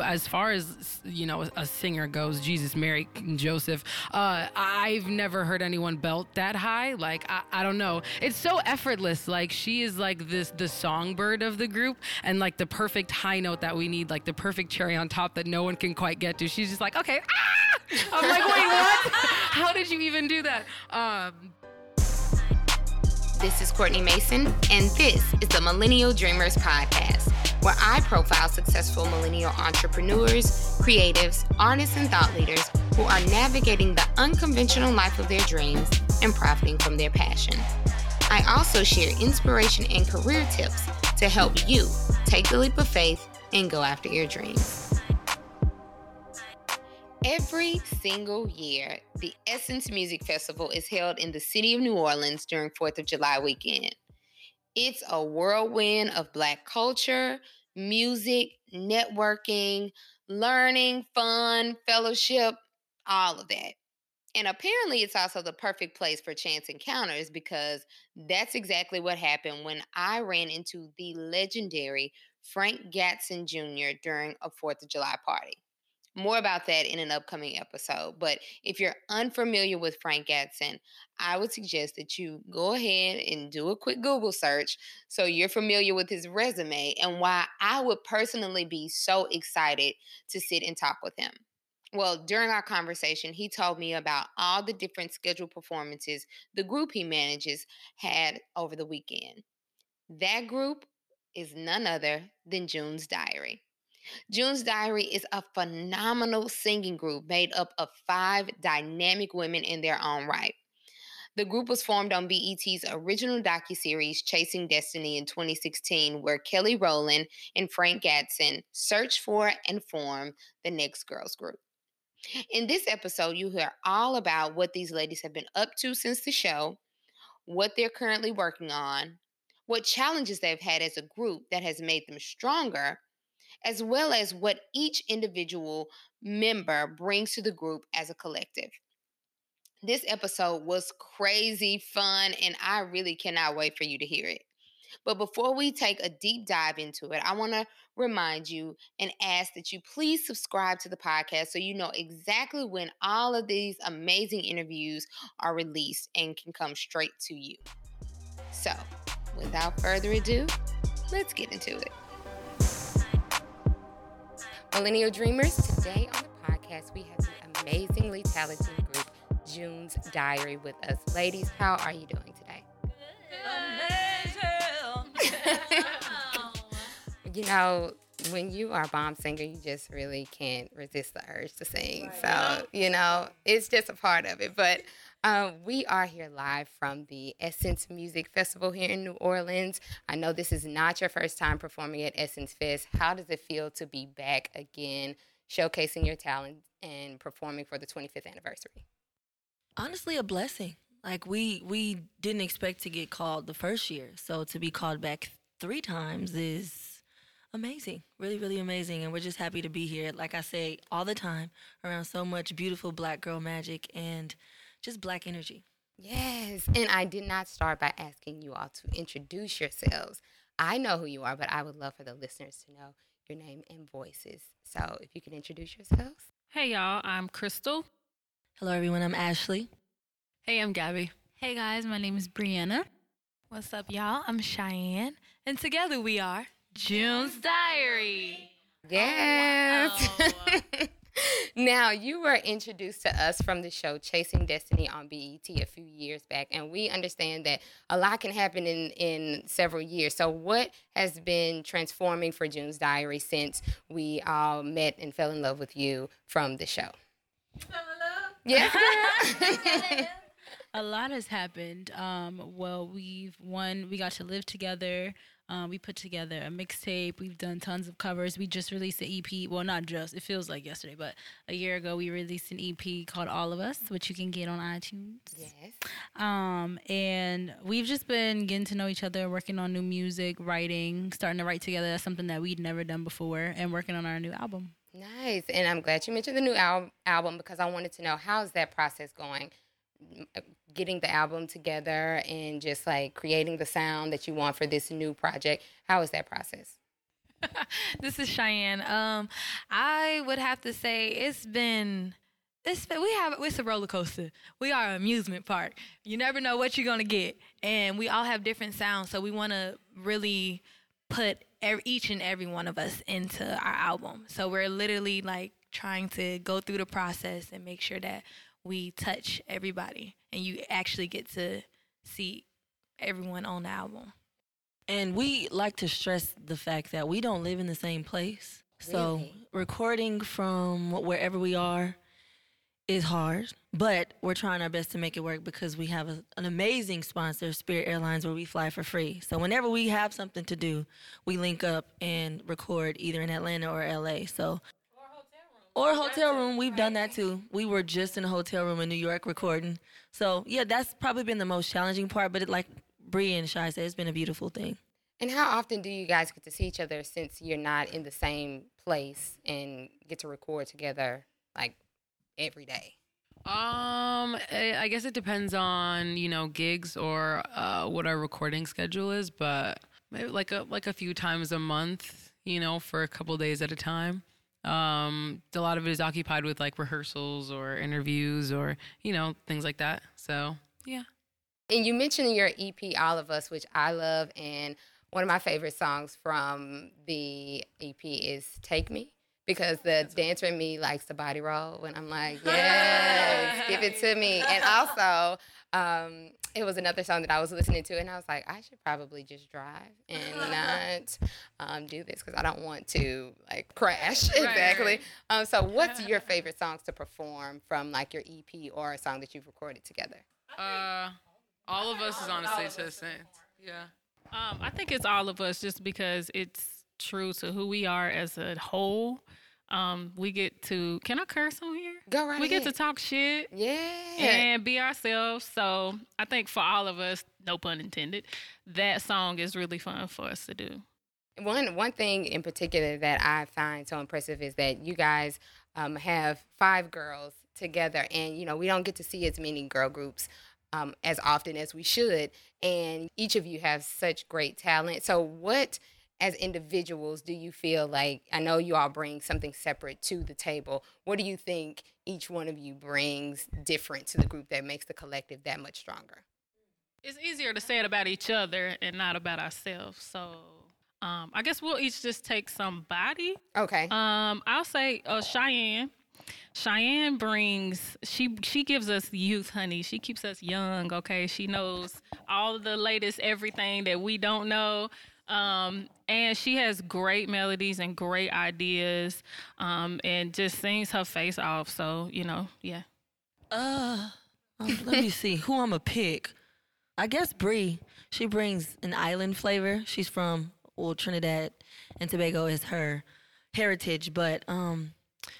as far as you know a singer goes jesus mary joseph uh, i've never heard anyone belt that high. Like I, I don't know. It's so effortless. Like she is like this the songbird of the group and like the perfect high note that we need like the perfect cherry on top that no one can quite get to. She's just like okay ah! i'm like wait what? How did you even do that? Um, this is Courtney Mason, and this is the Millennial Dreamers Podcast, where I profile successful millennial entrepreneurs, creatives, artists, and thought leaders who are navigating the unconventional life of their dreams and profiting from their passion. I also share inspiration and career tips to help you take the leap of faith and go after your dreams. Every single year, the Essence Music Festival is held in the city of New Orleans during 4th of July weekend. It's a whirlwind of Black culture, music, networking, learning, fun, fellowship, all of that. And apparently, it's also the perfect place for chance encounters because that's exactly what happened when I ran into the legendary Frank Gatson Jr. during a 4th of July party. More about that in an upcoming episode. But if you're unfamiliar with Frank Gatson, I would suggest that you go ahead and do a quick Google search so you're familiar with his resume and why I would personally be so excited to sit and talk with him. Well, during our conversation, he told me about all the different scheduled performances the group he manages had over the weekend. That group is none other than June's Diary. June's Diary is a phenomenal singing group made up of five dynamic women in their own right. The group was formed on BET's original docuseries Chasing Destiny in 2016, where Kelly Rowland and Frank Gatson searched for and formed the Next Girls Group. In this episode, you hear all about what these ladies have been up to since the show, what they're currently working on, what challenges they've had as a group that has made them stronger, as well as what each individual member brings to the group as a collective. This episode was crazy fun, and I really cannot wait for you to hear it. But before we take a deep dive into it, I want to remind you and ask that you please subscribe to the podcast so you know exactly when all of these amazing interviews are released and can come straight to you. So, without further ado, let's get into it. Millennial Dreamers, today on the podcast, we have the amazingly talented group June's Diary with us. Ladies, how are you doing today? you know, when you are a bomb singer, you just really can't resist the urge to sing. So, you know, it's just a part of it. But um, we are here live from the Essence Music Festival here in New Orleans. I know this is not your first time performing at Essence Fest. How does it feel to be back again, showcasing your talent and performing for the 25th anniversary? Honestly, a blessing. Like we we didn't expect to get called the first year, so to be called back three times is amazing. Really, really amazing. And we're just happy to be here. Like I say all the time, around so much beautiful black girl magic and just black energy. Yes. And I did not start by asking you all to introduce yourselves. I know who you are, but I would love for the listeners to know your name and voices. So if you can introduce yourselves. Hey, y'all. I'm Kristal. Hello, everyone. I'm Ashly. Hey, I'm Gabby. Hey, guys. My name is Brienna. What's up, y'all? I'm Shyann. And together we are June's Diary. Yes. Oh, wow. now, you were introduced to us from the show Chasing Destiny on BET a few years back, and we understand that a lot can happen in, in several years. So, what has been transforming for June's Diary since we all met and fell in love with you from the show? Fell in love? Yes, a lot has happened. Um, well, we've one, we got to live together. Um, we put together a mixtape. We've done tons of covers. We just released an EP. Well, not just. It feels like yesterday, but a year ago we released an EP called All of Us, which you can get on iTunes. Yes. Um, and we've just been getting to know each other, working on new music, writing, starting to write together. That's something that we'd never done before, and working on our new album. Nice. And I'm glad you mentioned the new al- album because I wanted to know how's that process going getting the album together and just like creating the sound that you want for this new project. How is that process? this is Shyann. Um, I would have to say it's been. It's we have it's a roller coaster. We are an amusement park. You never know what you're gonna get, and we all have different sounds. So we want to really put every, each and every one of us into our album. So we're literally like trying to go through the process and make sure that we touch everybody, and you actually get to see everyone on the album. And we like to stress the fact that we don't live in the same place. So Really? recording from wherever we are is hard, but we're trying our best to make it work because we have a, an amazing sponsor, Spirit Airlines, where we fly for free. So whenever we have something to do, we link up and record either in Atlanta or LA. So or a hotel room. We've done that too. We were just in a hotel room in New York recording. So yeah, that's probably been the most challenging part. But it, like Bree and Shy said, it's been a beautiful thing. And how often do you guys get to see each other since you're not in the same place and get to record together like every day? Um, I I guess it depends on you know gigs or uh, what our recording schedule is, but maybe like a like a few times a month, you know, for a couple days at a time. Um, a lot of it is occupied with like rehearsals or interviews or you know things like that. So yeah. And you mentioned in your EP All of Us, which I love, and one of my favorite songs from the EP is Take Me. Because the dancer in me likes the body roll when I'm like, yes, give it to me. And also, um, it was another song that I was listening to, and I was like, I should probably just drive and not um, do this because I don't want to like crash. exactly. right. Um, so, what's your favorite songs to perform from like your EP or a song that you've recorded together? Uh, all of us is honestly to the same. Yeah. Um, I think it's all of us just because it's true to who we are as a whole. Um, we get to can I curse on here? Go right we get to talk shit Yeah. and be ourselves. So I think for all of us, no pun intended, that song is really fun for us to do. One one thing in particular that I find so impressive is that you guys um, have five girls together, and you know we don't get to see as many girl groups um, as often as we should, and each of you have such great talent. So what? As individuals, do you feel like I know you all bring something separate to the table? What do you think each one of you brings different to the group that makes the collective that much stronger? It's easier to say it about each other and not about ourselves. So um, I guess we'll each just take somebody. Okay. Um, I'll say uh, Shyann. Shyann brings she she gives us youth, honey. She keeps us young. Okay, she knows all the latest everything that we don't know. Um, and she has great melodies and great ideas. Um, and just sings her face off. So you know, yeah. Uh, um, let me see who I'm a pick. I guess Bree. She brings an island flavor. She's from well Trinidad and Tobago is her heritage, but um,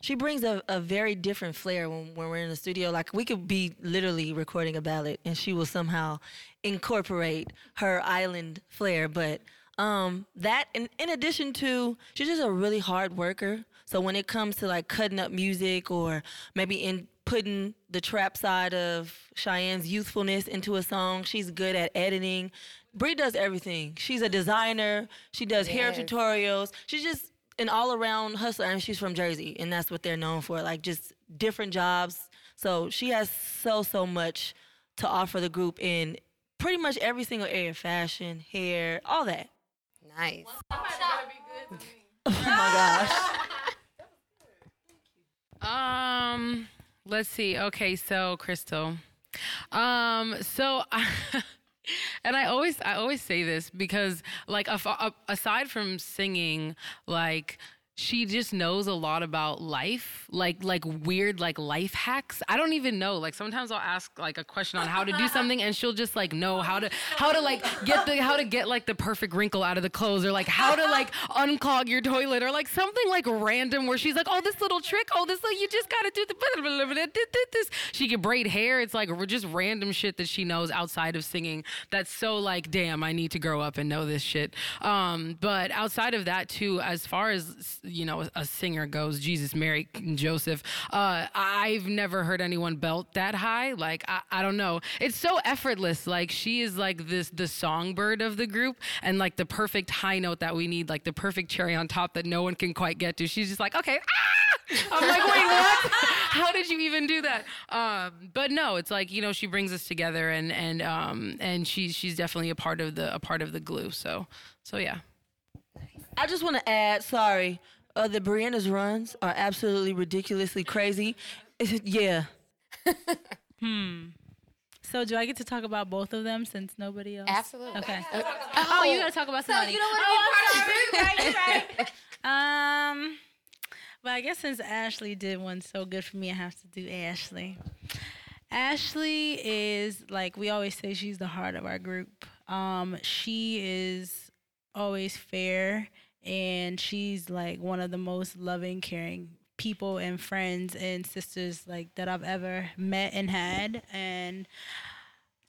she brings a, a very different flair when, when we're in the studio. Like we could be literally recording a ballad, and she will somehow incorporate her island flair. But um, that, in, in addition to, she's just a really hard worker. So when it comes to like cutting up music or maybe in putting the trap side of Shyann's youthfulness into a song, she's good at editing. Bree does everything. She's a designer. She does hair tutorials. She's just an all around hustler, and she's from Jersey, and that's what they're known for. Like just different jobs. So she has so so much to offer the group in pretty much every single area: fashion, hair, all that. Nice. Oh my gosh. Um, let's see. Okay, so Kristal. Um, so and I always I always say this because like af- aside from singing, like she just knows a lot about life, like like weird like life hacks. I don't even know. Like sometimes I'll ask like a question on how to do something, and she'll just like know how to how to like get the how to get like the perfect wrinkle out of the clothes, or like how to like unclog your toilet, or like something like random where she's like, oh this little trick, oh this like you just gotta do the this. She can braid hair. It's like just random shit that she knows outside of singing. That's so like, damn, I need to grow up and know this shit. Um, but outside of that too, as far as you know a, singer goes Jesus, Mary, Joseph. Uh, I've never heard anyone belt that high. Like I, I don't know. It's so effortless. Like she is like this the songbird of the group and like the perfect high note that we need, like the perfect cherry on top that no one can quite get to. She's just like okay. Ah! I'm like, wait, what? How did you even do that? Um, but no, it's like you know she brings us together, and and um, and she's she's definitely a part of the a part of the glue. So so yeah. I just want to add, sorry, uh, the Brienna's runs are absolutely ridiculously crazy. It's- yeah. So do I get to talk about both of them since nobody else? Absolutely. Okay. Oh, you gotta talk about somebody. So you don't want to Oh, I'm sorry. Um, but I guess since Ashly did one so good for me, I have to do Ashly. Ashly is like we always say she's the heart of our group. Um, she is always fair and she's like one of the most loving, caring people and friends and sisters like that I've ever met and had and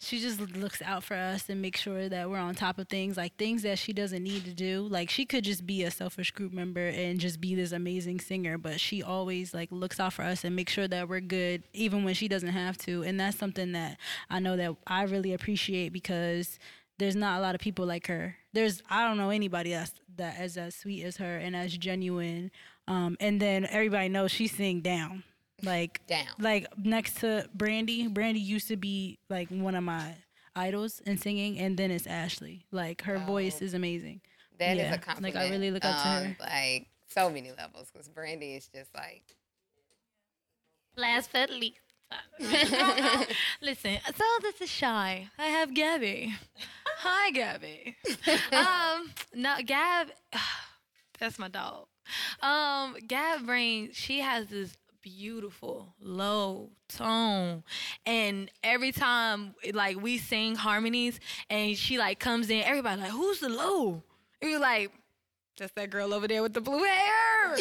she just looks out for us and makes sure that we're on top of things like things that she doesn't need to do. Like she could just be a selfish group member and just be this amazing singer but she always like looks out for us and makes sure that we're good even when she doesn't have to and that's something that i know that i really appreciate because there's not a lot of people like her there's i don't know anybody that's that is as sweet as her and as genuine um, and then everybody knows she sing down like Down. like next to Brandy. Brandy used to be like one of my idols in singing, and then it's Ashly. Like her voice is amazing. That is Yeah, a like, I really look up to um, her. Like so many levels, because Brandy is just like. Last but least. Listen, so this is Shy. I have Gabby. Hi, Gabby. um, no, Gab, that's my dog. Um, Gab brings, she has this beautiful low tone and every time like we sing harmonies and she like comes in everybody like who's the low and you're like that's that girl over there with the blue hair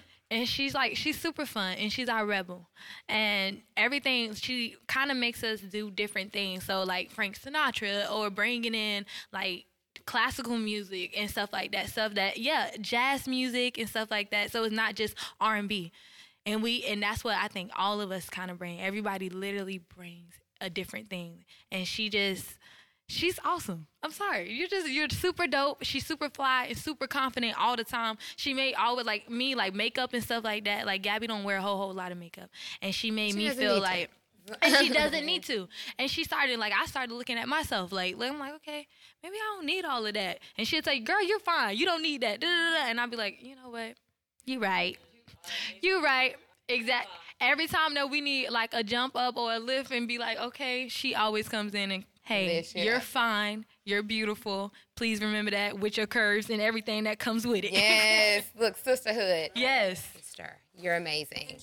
and she's like she's super fun and she's our rebel. And everything she kind of makes us do different things. So like frank sinatra or bringing in like classical music and stuff like that. Stuff that yeah jazz music and stuff like that. So it's not just r&b and we and that's what i think all of us kind of bring. Everybody literally brings a different thing. And she just She's awesome. I'm sorry. You're just you're super dope. She's super fly and super confident all the time. She made always like me like makeup and stuff like that. Like Gabby don't wear a whole whole lot of makeup, and she made me feel to. like. and she doesn't need to. And she started like I started looking at myself like, like I'm like okay maybe I don't need all of that. And she'd say girl you're fine you don't need that. Da, da, da, da. And I'd be like you know what you're right you're right exact. Every time that we need like a jump up or a lift and be like okay she always comes in and hey Lift you you're fine you're beautiful please remember that with your curves and everything that comes with it Yes, look, sisterhood. yes Sister, you're amazing.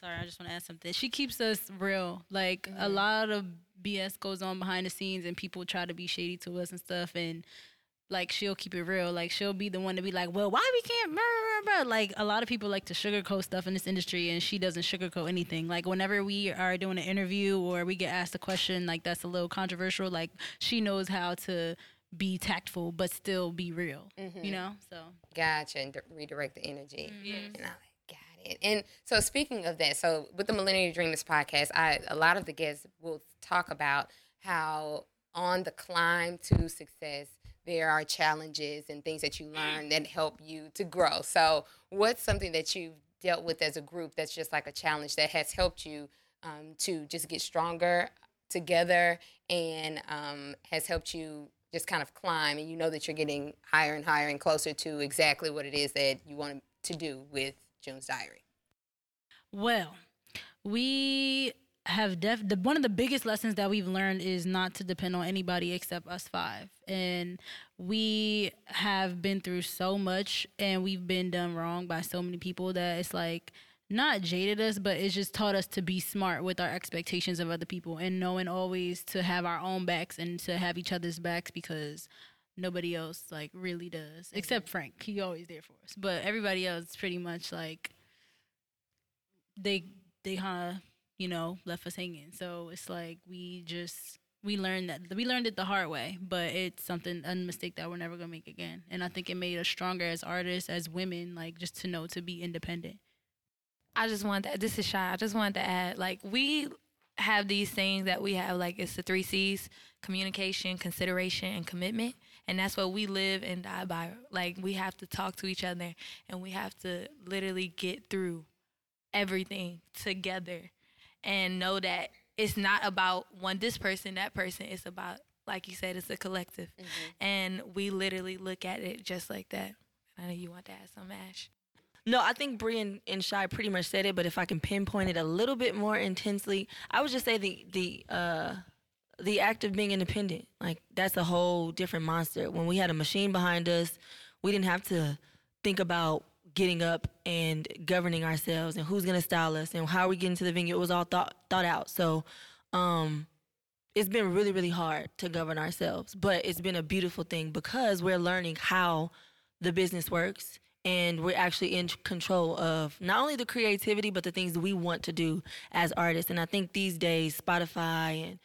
Sorry, I just want to add something. She keeps us real. Like a mm-hmm. lot of BS goes on behind the scenes, and people try to be shady to us and stuff. And like she'll keep it real. Like she'll be the one to be like, "Well, why we can't?" Blah, blah, blah. Like a lot of people like to sugarcoat stuff in this industry, and she doesn't sugarcoat anything. Like whenever we are doing an interview or we get asked a question like that's a little controversial, like she knows how to be tactful but still be real. Mm-hmm. You know, so Gotcha, and di- redirect the energy. Mm-hmm. And I like, got it. And so speaking of that, so with the Millennial Dreamers podcast, I a lot of the guests will talk about how on the climb to success there are challenges and things that you learn that help you to grow. So what's something that you've dealt with as a group that's just like a challenge that has helped you um, to just get stronger together and um, has helped you just kind of climb and you know that you're getting higher and higher and closer to exactly what it is that you want to do with June's Diary. Well, we have def the, one of the biggest lessons that we've learned is not to depend on anybody except us five. And we have been through so much and we've been done wrong by so many people that it's like not jaded us, but it's just taught us to be smart with our expectations of other people and knowing always to have our own backs and to have each other's backs because nobody else like really does mm-hmm. except Frank. He always there for us, but everybody else pretty much like they they kind of you know left us hanging. So it's like we just we learned that we learned it the hard way, but it's something a mistake that we're never gonna make again. And I think it made us stronger as artists, as women, like just to know to be independent. I just want that. This is shy. I just wanted to add, like, we have these things that we have, like, it's the three C's communication, consideration, and commitment. And that's what we live and die by. Like, we have to talk to each other and we have to literally get through everything together and know that it's not about one, this person, that person. It's about, like you said, it's a collective. And we literally look at it just like that. I know you want to add some, Ash. No, I think Bree and, and Shy pretty much said it, but if I can pinpoint it a little bit more intensely, I would just say the the uh the act of being independent. Like that's a whole different monster. When we had a machine behind us, we didn't have to think about getting up and governing ourselves and who's gonna style us and how are we get into the venue. It was all thought thought out. So um it's been really, really hard to govern ourselves, but it's been a beautiful thing because we're learning how the business works and we're actually in control of not only the creativity but the things we want to do as artists and i think these days spotify and,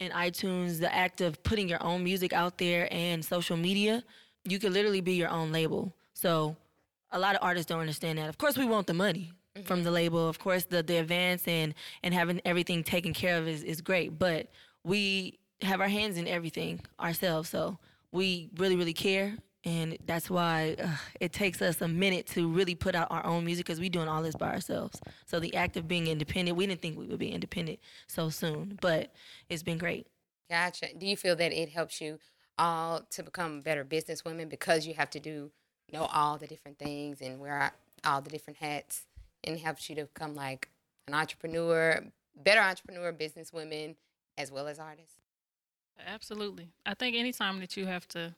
and itunes the act of putting your own music out there and social media you can literally be your own label so a lot of artists don't understand that of course we want the money from the label of course the, the advance and and having everything taken care of is, is great but we have our hands in everything ourselves so we really really care and that's why uh, it takes us a minute to really put out our own music because we're doing all this by ourselves. So the act of being independent, we didn't think we would be independent so soon, but it's been great. Gotcha. Do you feel that it helps you all to become better businesswomen because you have to do know all the different things and wear all the different hats and helps you to become like an entrepreneur, better entrepreneur, business women, as well as artists? Absolutely. I think anytime that you have to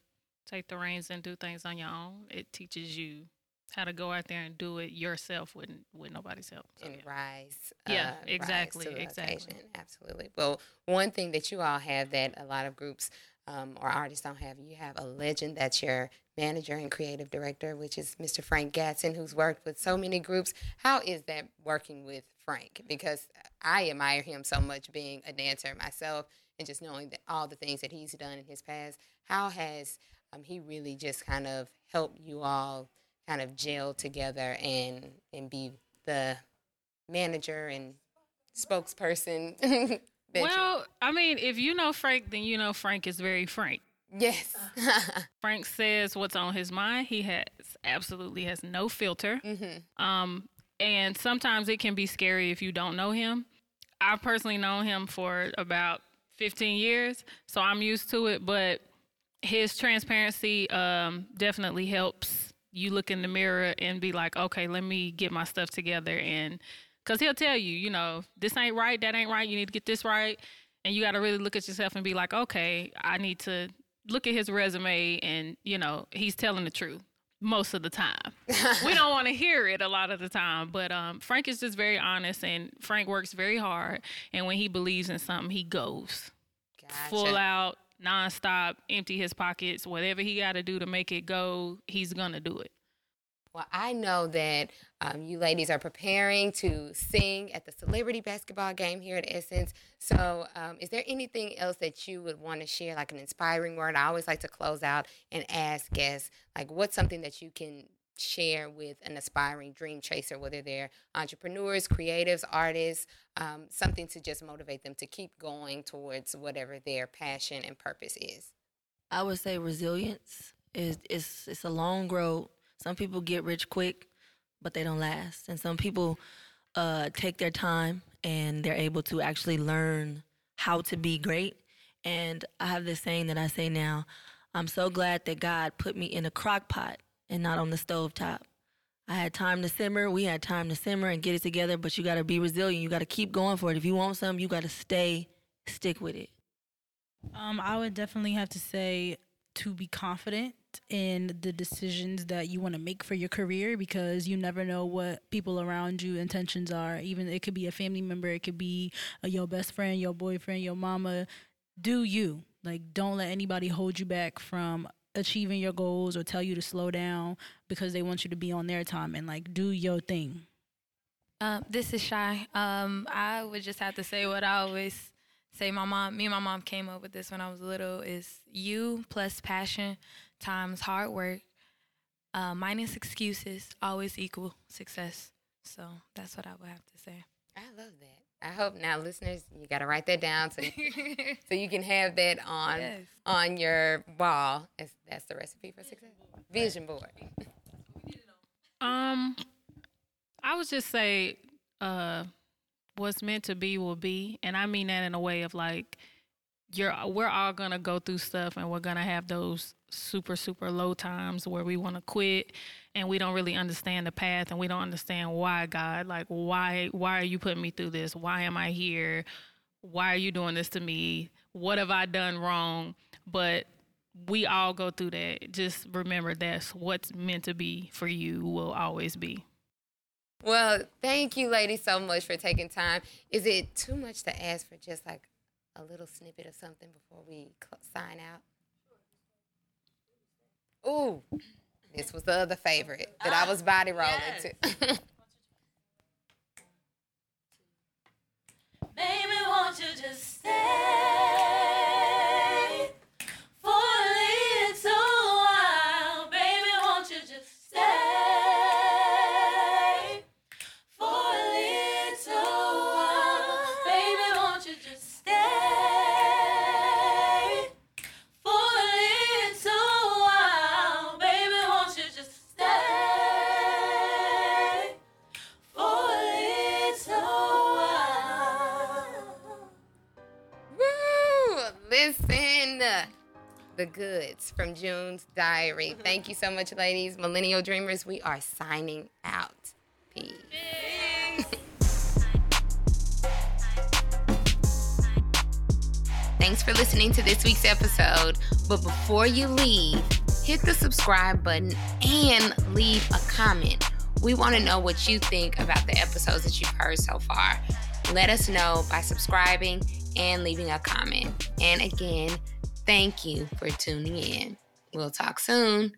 take the reins and do things on your own, it teaches you how to go out there and do it yourself with with nobody's help. So, and yeah. rise. Yeah, rise exactly, the exactly. occasion. Absolutely. Well, one thing that you all have that a lot of groups um, or artists don't have, you have a legend that's your manager and creative director, which is Mr. Frank Gatson, who's worked with so many groups. How is that working with Frank? Because I admire him so much, being a dancer myself, and just knowing that all the things that he's done in his past. How has um, he really just kind of helped you all kind of gel together and and be the manager and spokesperson. Well, I mean, if you know Frank, then you know Frank is very frank. Yes. Frank says what's on his mind. He has absolutely has no filter. hmm Um, and sometimes it can be scary if you don't know him. I've personally known him for about 15 years, so I'm used to it. But his transparency um, definitely helps you look in the mirror and be like, okay, let me get my stuff together. And because he'll tell you, you know, this ain't right, that ain't right, you need to get this right. And you got to really look at yourself and be like, okay, I need to look at his resume and, you know, he's telling the truth most of the time. we don't want to hear it a lot of the time, but um, Frank is just very honest and Frank works very hard. And when he believes in something, he goes full out, nonstop, empty his pockets, whatever he got to do to make it go, he's going to do it. Well, I know that um, you ladies are preparing to sing at the celebrity basketball game here at Essence. So, um, is there anything else that you would want to share, like an inspiring word? I always like to close out and ask guests, like, what's something that you can share with an aspiring dream chaser, whether they're entrepreneurs, creatives, artists, um, something to just motivate them to keep going towards whatever their passion and purpose is? I would say resilience is it's it's a long road. Some people get rich quick, but they don't last. And some people uh, take their time and they're able to actually learn how to be great. And I have this saying that I say now, I'm so glad that God put me in a crock pot and not on the stove top. I had time to simmer. We had time to simmer and get it together, but you got to be resilient. You got to keep going for it. If you want something, you got to stay, stick with it. Um, I would definitely have to say to be confident in the decisions that you want to make for your career because you never know what people around you intentions are. Even it could be a family member, it could be uh, your best friend, your boyfriend, your mama. Do you like? Don't let anybody hold you back from achieving your goals or tell you to slow down because they want you to be on their time and like do your thing. Um, this is shy. Um, I would just have to say what I always say my mom, me and my mom came up with this when I was little. Is you plus passion times hard work uh, minus excuses always equal success. So that's what I would have to say. I love that. I hope now, listeners, you got to write that down so you, so you can have that on Yes. on your wall. That's, that's the recipe for success. Vision board. Um, I would just say, uh, what's meant to be will be, and I mean that in a way of like, you're we're all gonna go through stuff, and we're gonna have those super super low times where we want to quit, and we don't really understand the path, and we don't understand why God, like why why are you putting me through this? Why am I here? Why are you doing this to me? What have I done wrong? But we all go through that. Just remember that's what's meant to be for you will always be. Well, thank you, ladies, so much for taking time. Is it too much to ask for just like a little snippet of something before we sign out? Ooh, this was the other favorite that I ah, was body rolling to. Baby, won't you just stay Listen, the goods from June's diary. Mm-hmm. Thank you so much, ladies. Millennial Dreamers, we are signing out. Peace. Thanks for listening to this week's episode. But before you leave, hit the subscribe button and leave a comment. We want to know what you think about the episodes that you've heard so far. Let us know by subscribing and leaving a comment. And again, thank you for tuning in. We'll talk soon.